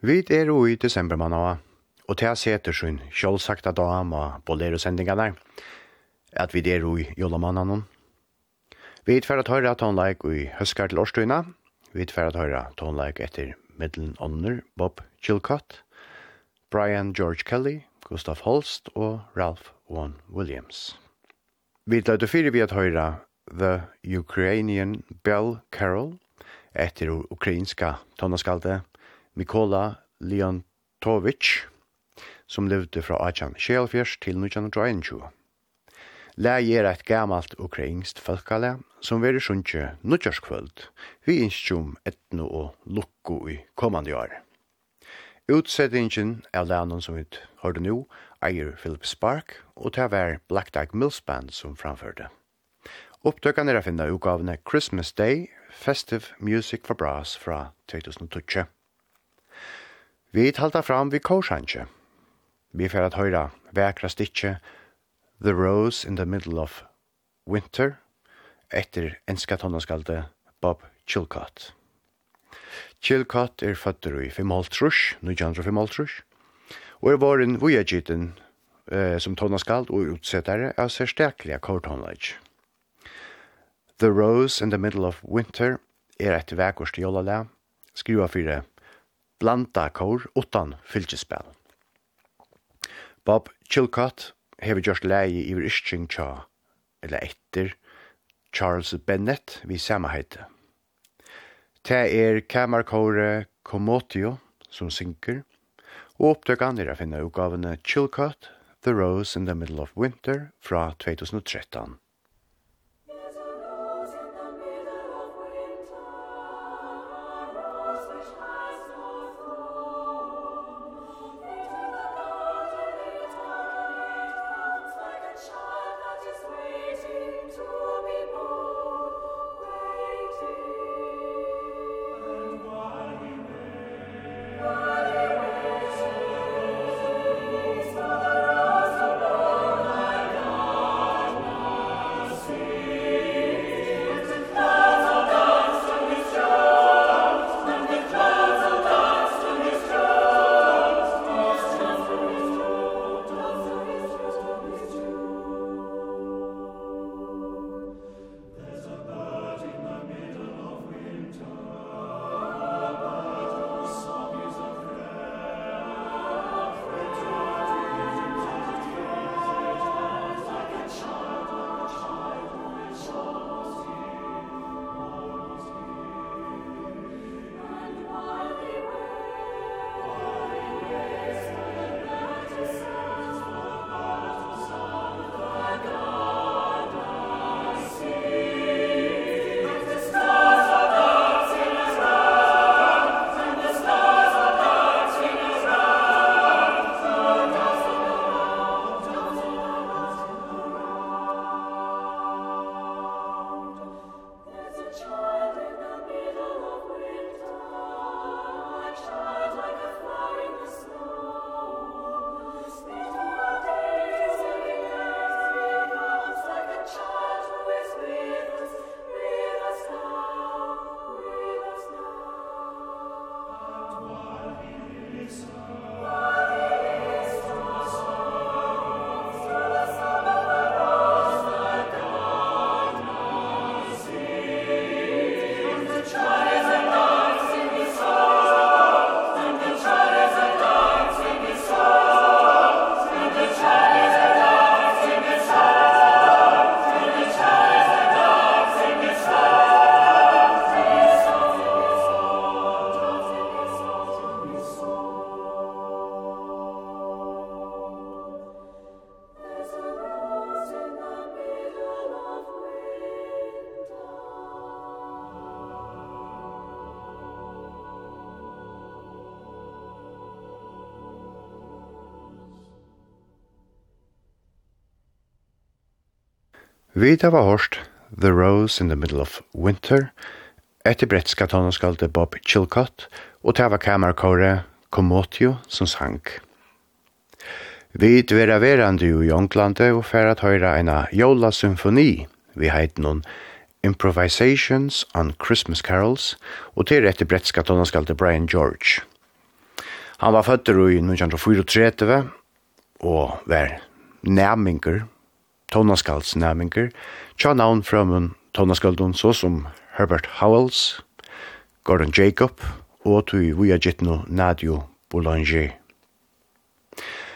Vi er jo i desembermanna, og til seter sin kjølsakta dama på lerosendingene, at vi er jo i jolamanna Vi er ferdig å høre tonleik i høskar til årstøyna, vi er ferdig å høre tonleik etter middelen ånder Bob Chilcott, Brian George Kelly, Gustav Holst og Ralph Vaughan Williams. Vi er fyrir vi at høre The Ukrainian Bell Carol, etter ukrainska tonaskalde Mikola Leontovic, som levde fra 1874 til 1921. Læg er et gammalt ukrainst folkale som veri sunnje nødgjørskvöld vi innskjum etno og lukko i kommande år. Utsettingen av lænen som vi hørte nå eier Philip Spark og det var Black Dog Mills Band som framførte. Opptøkken er å finne utgavene Christmas Day, Festive Music for Brass fra 2012. Vi talta fram vid korsanje. Vi fer at høyra vekra stikje The Rose in the Middle of Winter etter enska tonnaskalte Bob Chilcott. Chilcott er fattur i 5,5 nujantra Fimaltrush, og er våren vujagiten eh, som tonnaskald og utsettare av særstakliga kortonleik. The Rose in the Middle of Winter er et vekkost jolalea skriva fyrir blanda kor utan fylgjespel. Bob Chilcott hever gjørst leie i ischting tja, eller etter, Charles Bennett vi samaheite. Det er kamarkore Komotio som synker, og opptøkene andre å finne utgavene Chilcott, The Rose in the Middle of Winter fra 2013. Vi tar var hørt The Rose in the Middle of Winter, etter brettska tonneskalde Bob Chilcott, og tava kamerakore Komotio som sang. Vi dvera verande i Jonglande og fer at høyra eina jola symfoni vi heit noen Improvisations on Christmas Carols og til etter brettska tonneskalde Brian George. Han var føtter i 1934 og var nærminger tonaskaldsnæminger, tja navn framun tonaskaldun så som Herbert Howells, Gordon Jacob og tui via gittno Nadio Boulanger.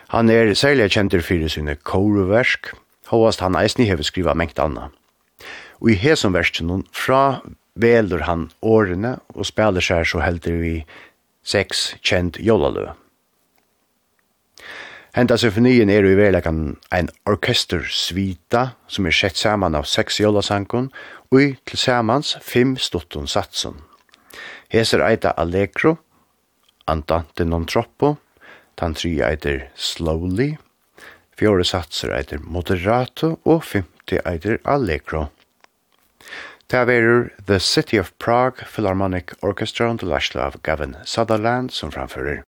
Han er særlig kjentur fyrir sine kåreversk, hovast han eisni hefur skriva mengt anna. Og i hesum verskjennom fra velur han årene og spelar seg så heldur vi seks kjent jolalø. Henta symfonien er i verleikan ein orkestersvita som er sett saman av seks jolasankon og i tilsamans fem stutton satsun. Heser eita Allegro, Andante non troppo, tan tri eiter Slowly, fjore satser eiter Moderato og femte eiter Allegro. Ta verur The City of Prague Philharmonic Orchestra under Lashlav Gavin Sutherland som framfører.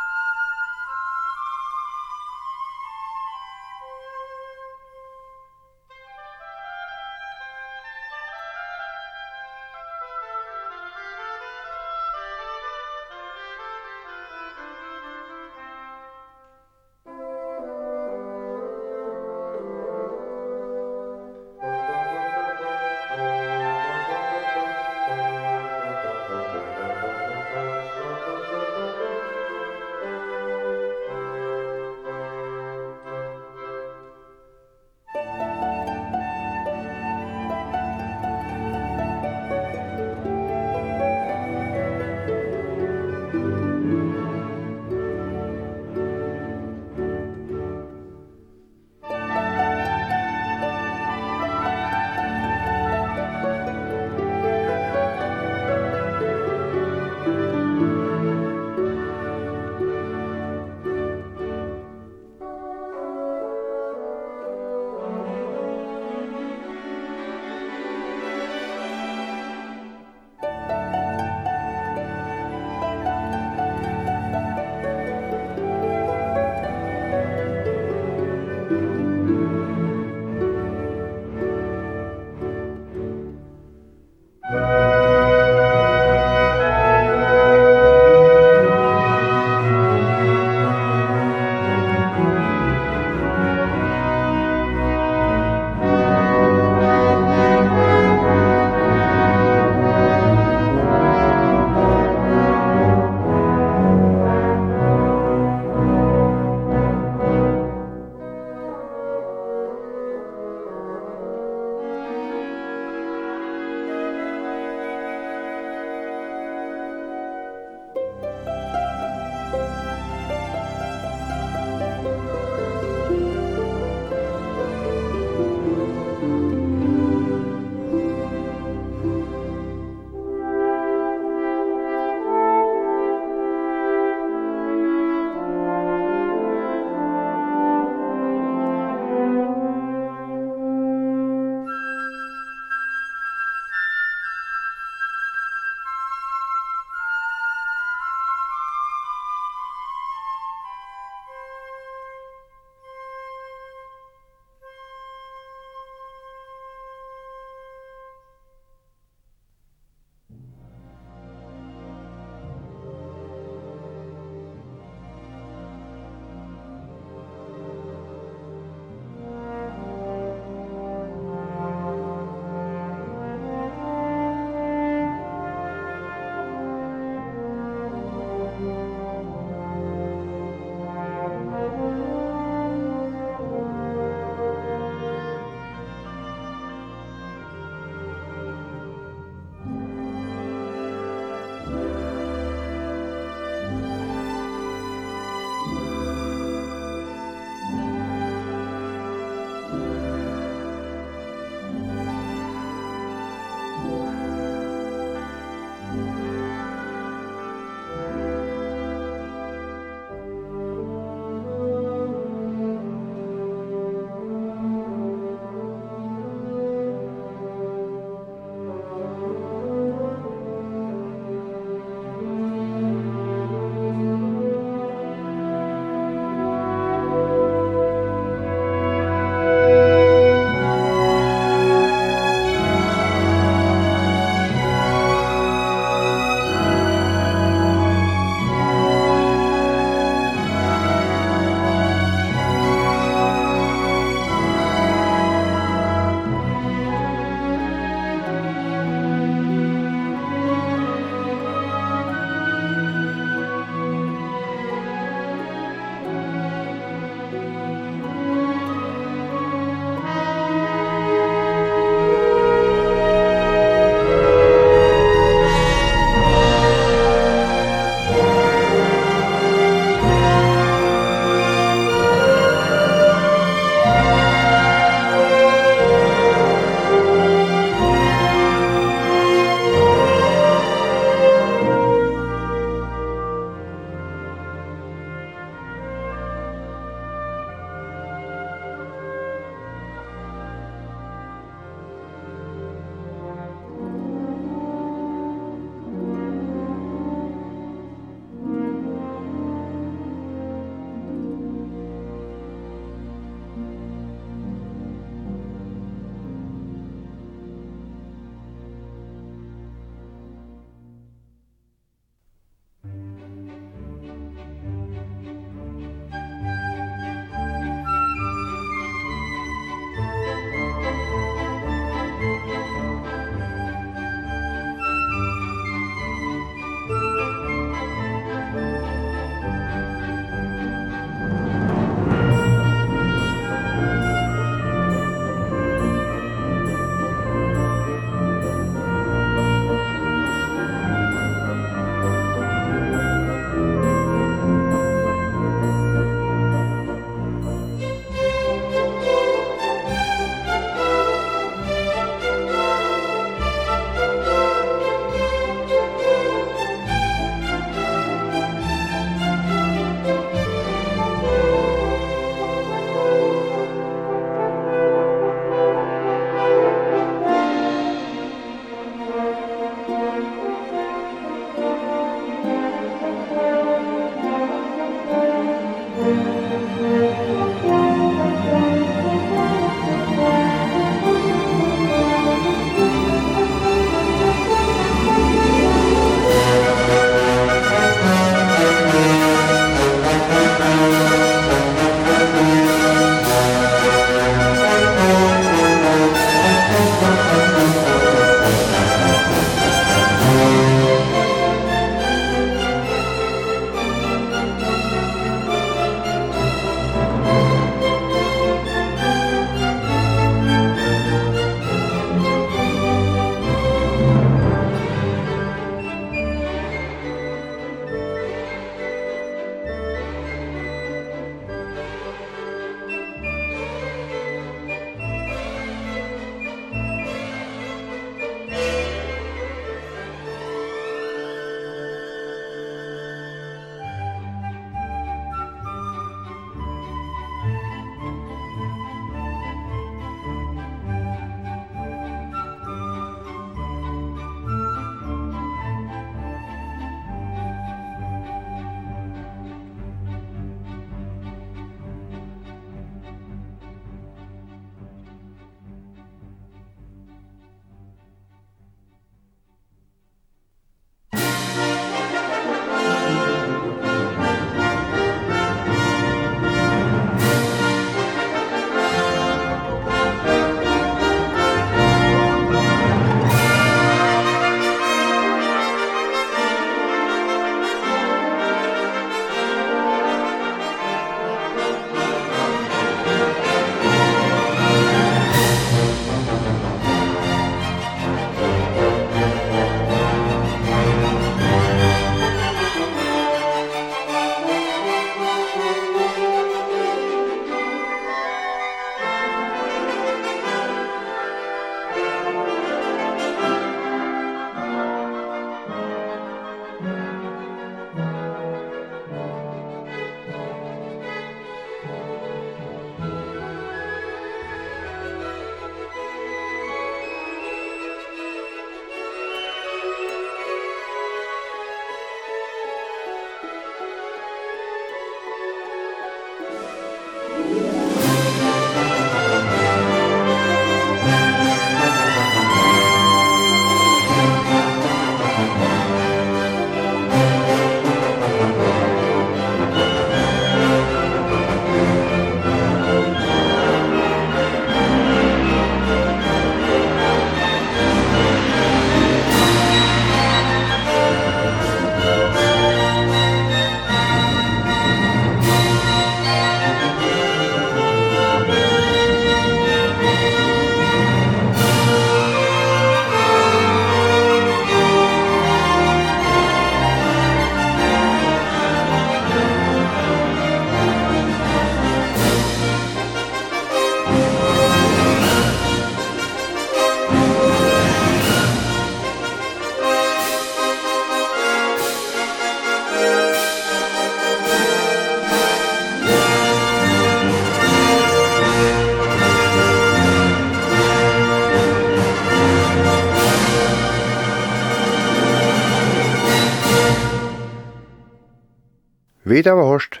Vi var hørst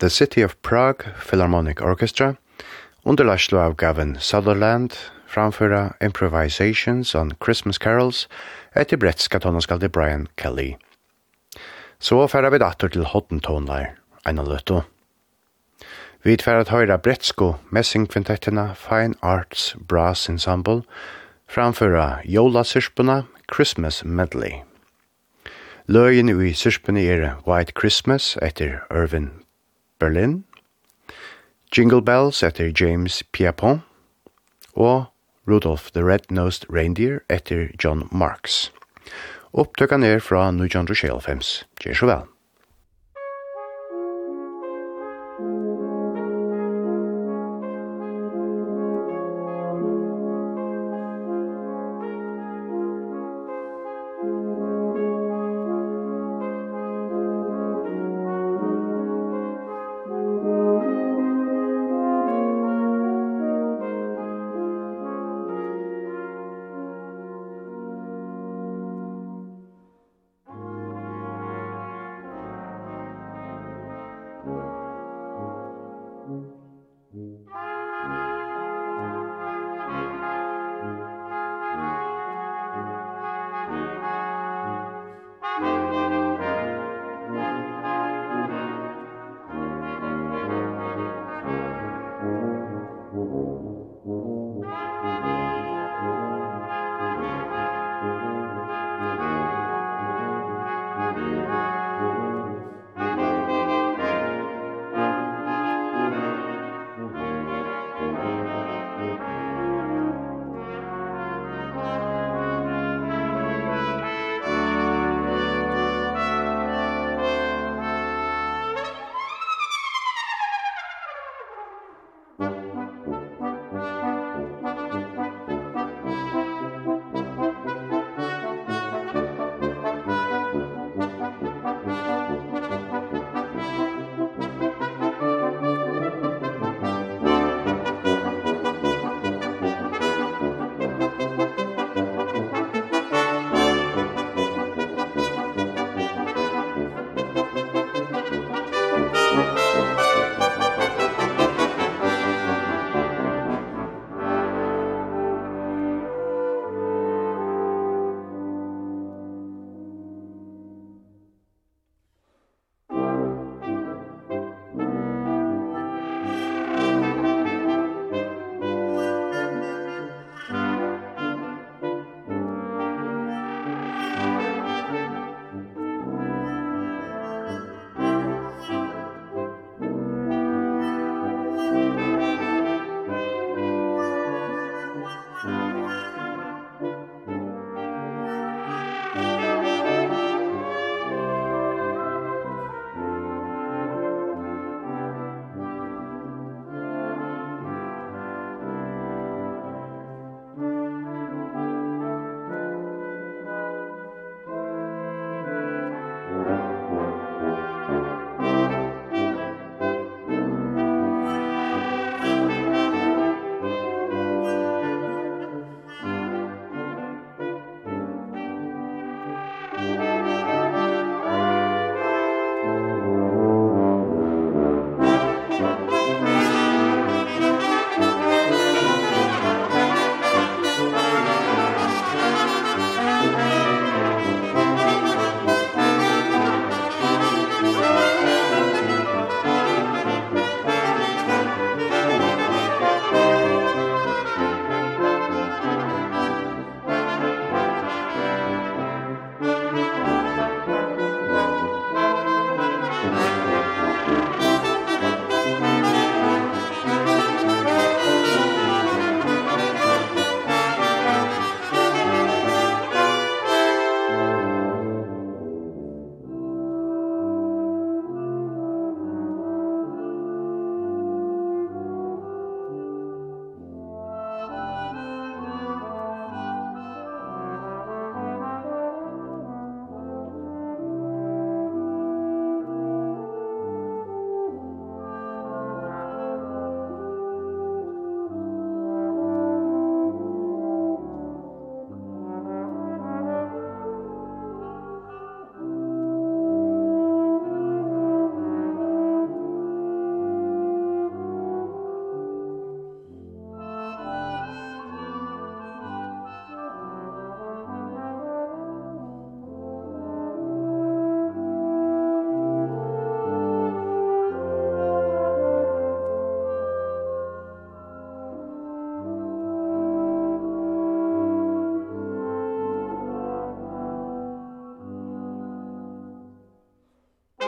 The City of Prague Philharmonic Orchestra under Lashlo av Gavin Sutherland framføra Improvisations on Christmas Carols etter brettska tonaskalde Brian Kelly. Så færa vi dator til Hottentonleir, ein av løtto. Vi færa at høyra brettsko messingkvintettina Fine Arts Brass Ensemble framføra Jola Sirspuna Christmas Medley. Løyen i sørspene er White Christmas etter Irvin Berlin, Jingle Bells etter James Piapon, og Rudolph the Red-Nosed Reindeer etter John Marks. Opptøkken er fra 1975. Gjør så vel.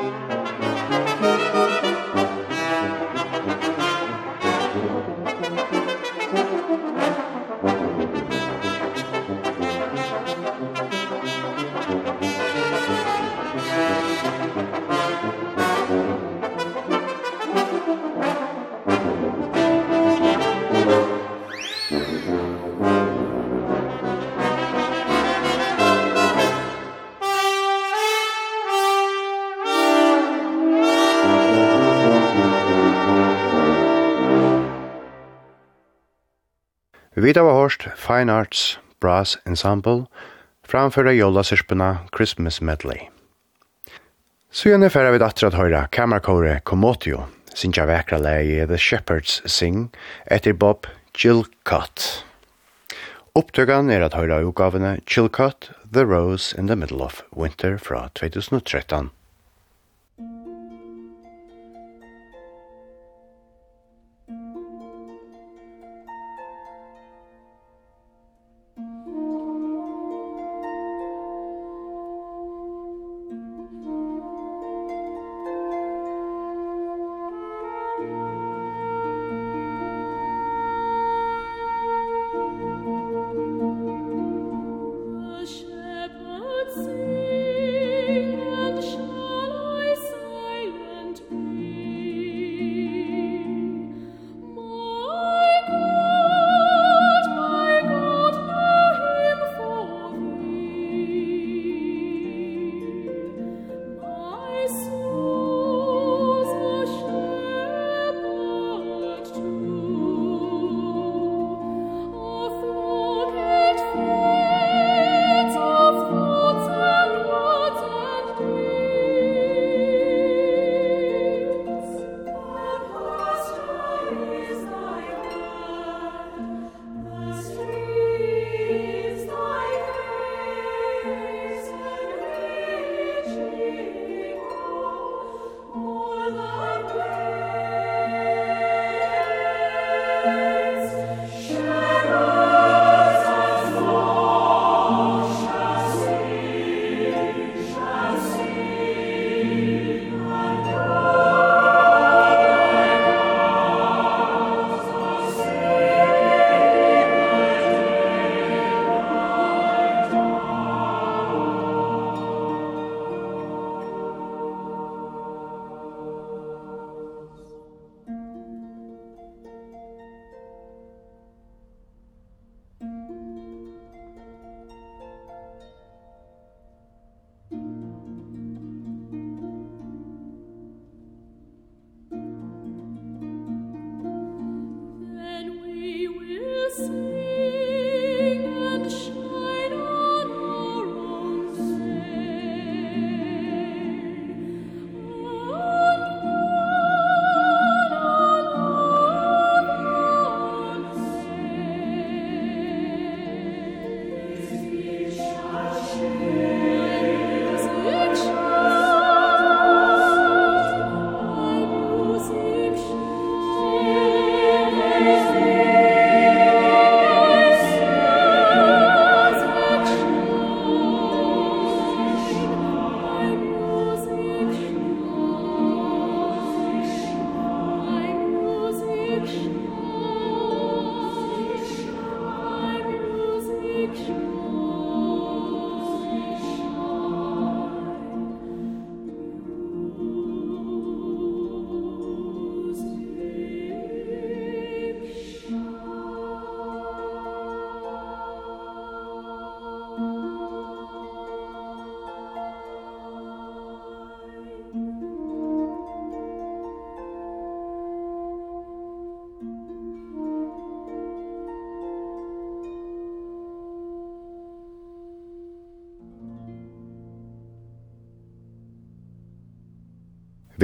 Musik vet av hørst Fine Arts Brass Ensemble framføra jólasirpuna Christmas Medley. Så gjerne færre við datter at høyra kamerkore Komotio, sinja vekra leie The Shepherds Sing etter Bob Chilcott. Opptøkan er at høyra utgavene Chilcott, The Rose in the Middle of Winter fra 2013.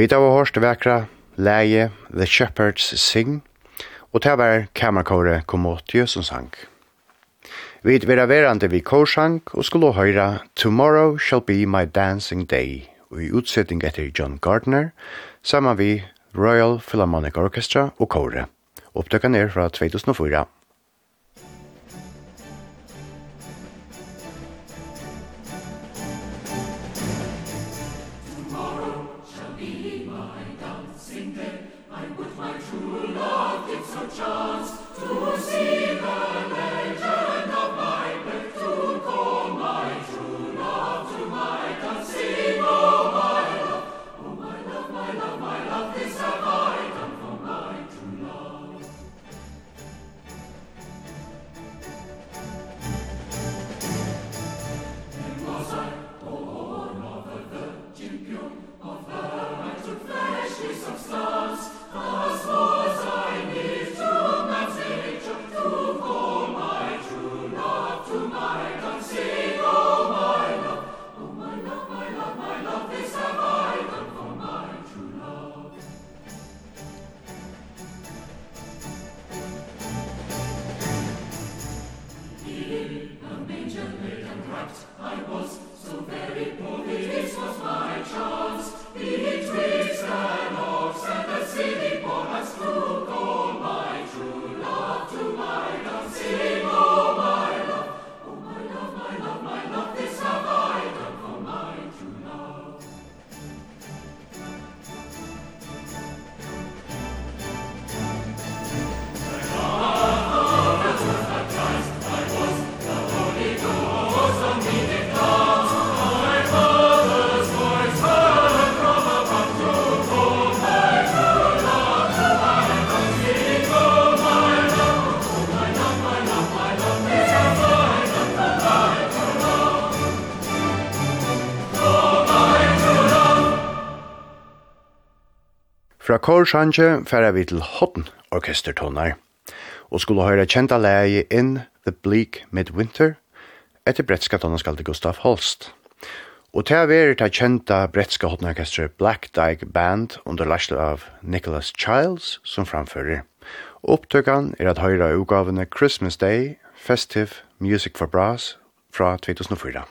Vi tar vår hørste vekra leie The Shepherds Sing, og det var kamerkåret Komotio som sang. Vi vera verande vi korsang og skulle høyra Tomorrow Shall Be My Dancing Day og i utsetting etter John Gardner saman vi Royal Philharmonic Orchestra og kåre. Opptøkken er fra 2004. chance to Fra Korsanje færa vi til Hodden orkestertonar, og skulle høyre kjenta leie In the Bleak Midwinter etter bretska tonaskalde Gustav Holst. Og til å være til kjenta bretska hodnorkestre Black Dyke Band under laslet av Nicholas Childs som framfører. Opptøkene er at høyre utgavene Christmas Day, Festive Music for Brass fra 2004.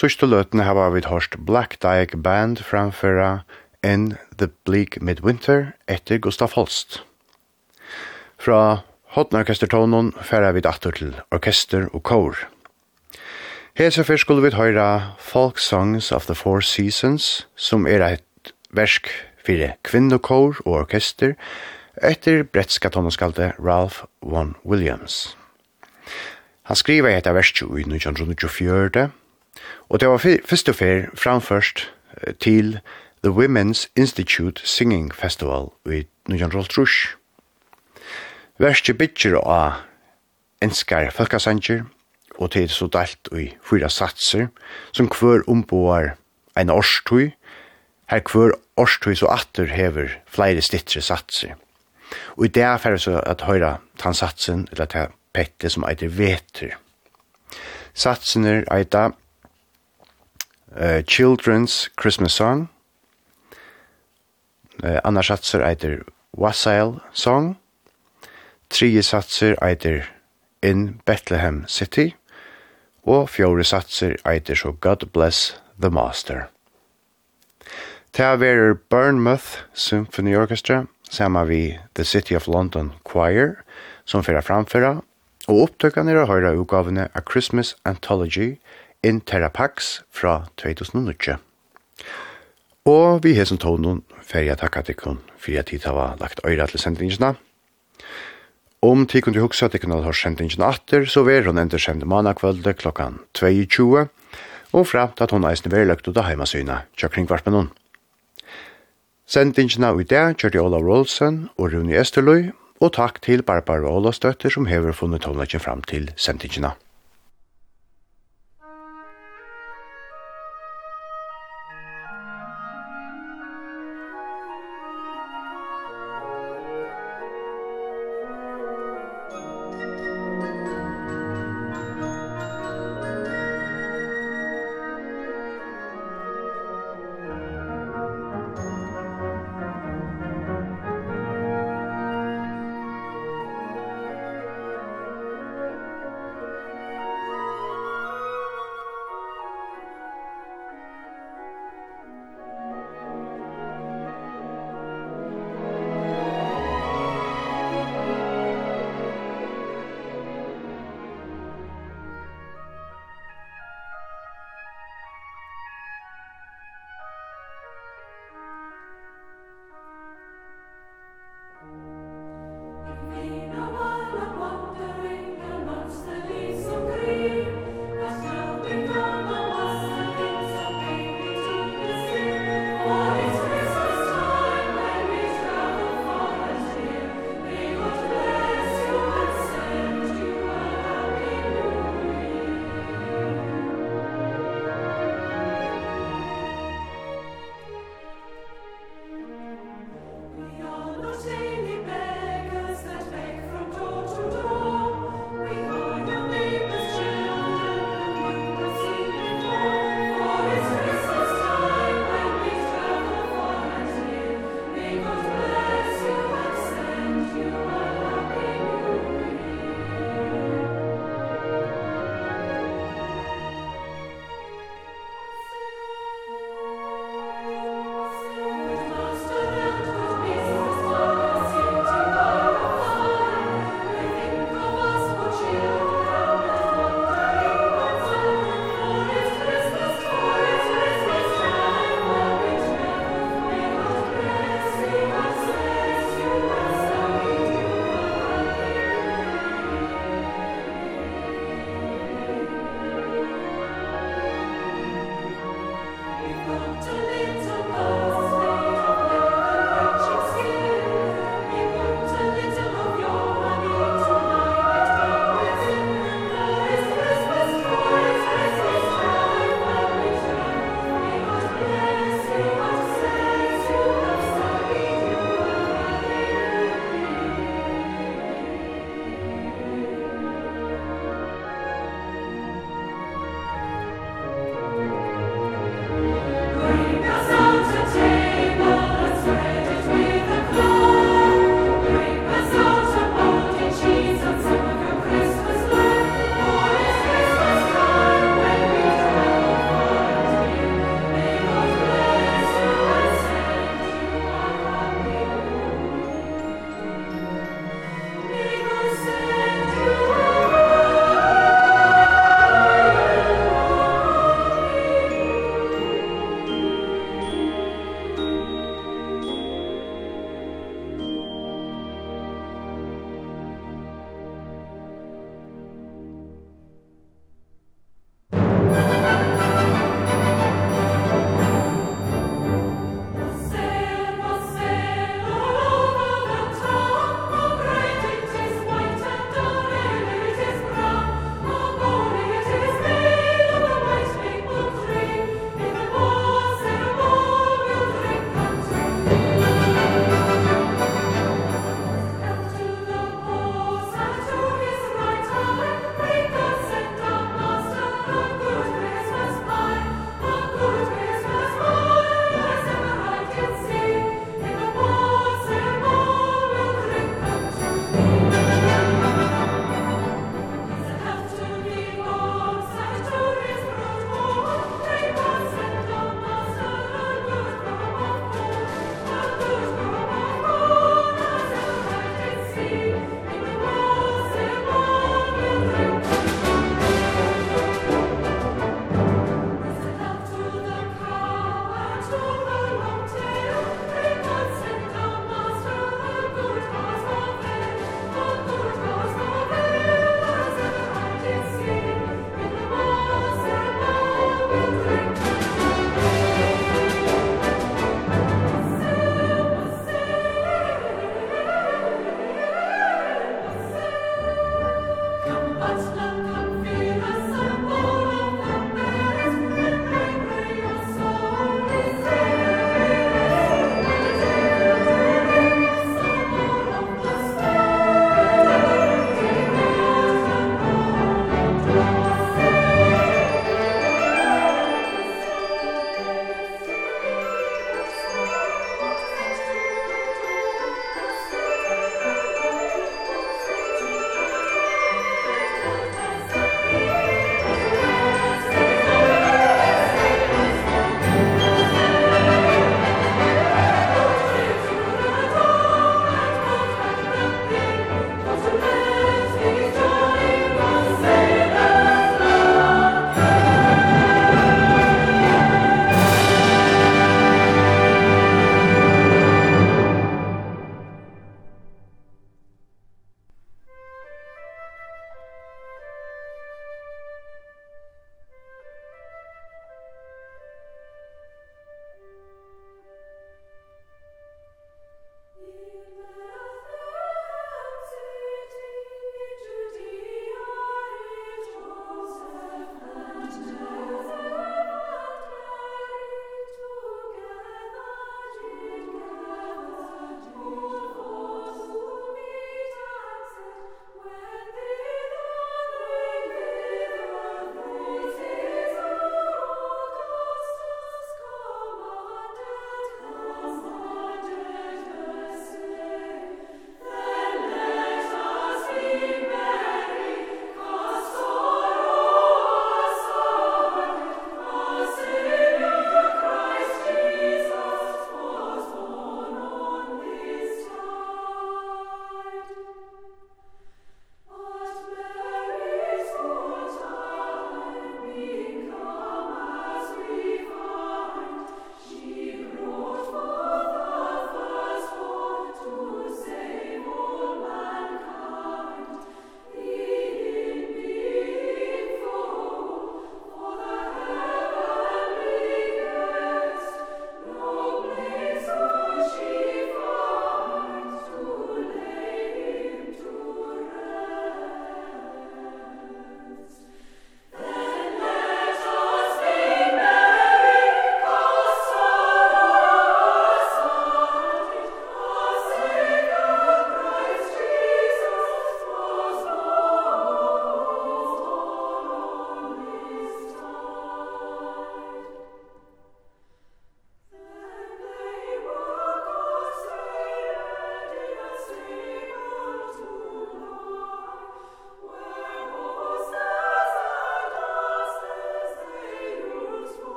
Sørste løtene har vi hørt Black Dyke Band framføra In the Bleak Midwinter etter Gustav Holst. Fra Hotnorkestertonen færa vi datter til orkester og kor. Hese først skulle vi høyra Folk Songs of the Four Seasons, som er et versk for kvinnokår og orkester, etter bretska tonneskalde Ralph Vaughan Williams. Han skriver etter verset i 1924, Og det var først og fyr framførst til The Women's Institute Singing Festival i Nujan Roltrush. Verste bitcher av enskar folkasanger, og til så dalt i fyra satser, som kvør omboar ein årstøy, her kvør årstøy så atter hever flere stittre satser. Og i det er ferdig så at høyra tansatsen, eller det pette som eitir veter. Satsen er eita uh, Children's Christmas Song. Uh, Anna satser eiter Wassail Song. Trie satser eiter In Bethlehem City. Og fjore satser eiter så God Bless the Master. Ta verer Burnmouth Symphony Orchestra sama vi The City of London Choir som fyrir framføra og opptøkkan er å høyra utgavene A Christmas Anthology Interapax fra 2008. Og vi hesen tonen ferie takka tikkun for at tid var lagt øyre til sendingsene. Om tid kunne du huske at har sendingsene atter, så vil hun enda sende manakvölde klokkan 22, og framt at hon eisen verlagt ut av heimasyna, tja med noen. Sendingsene i dag kjørte Olav Rolsen og Rune Esterløy, og takk til Barbara Ålastøtter som hever funnet tonlagen fram til sendingsene.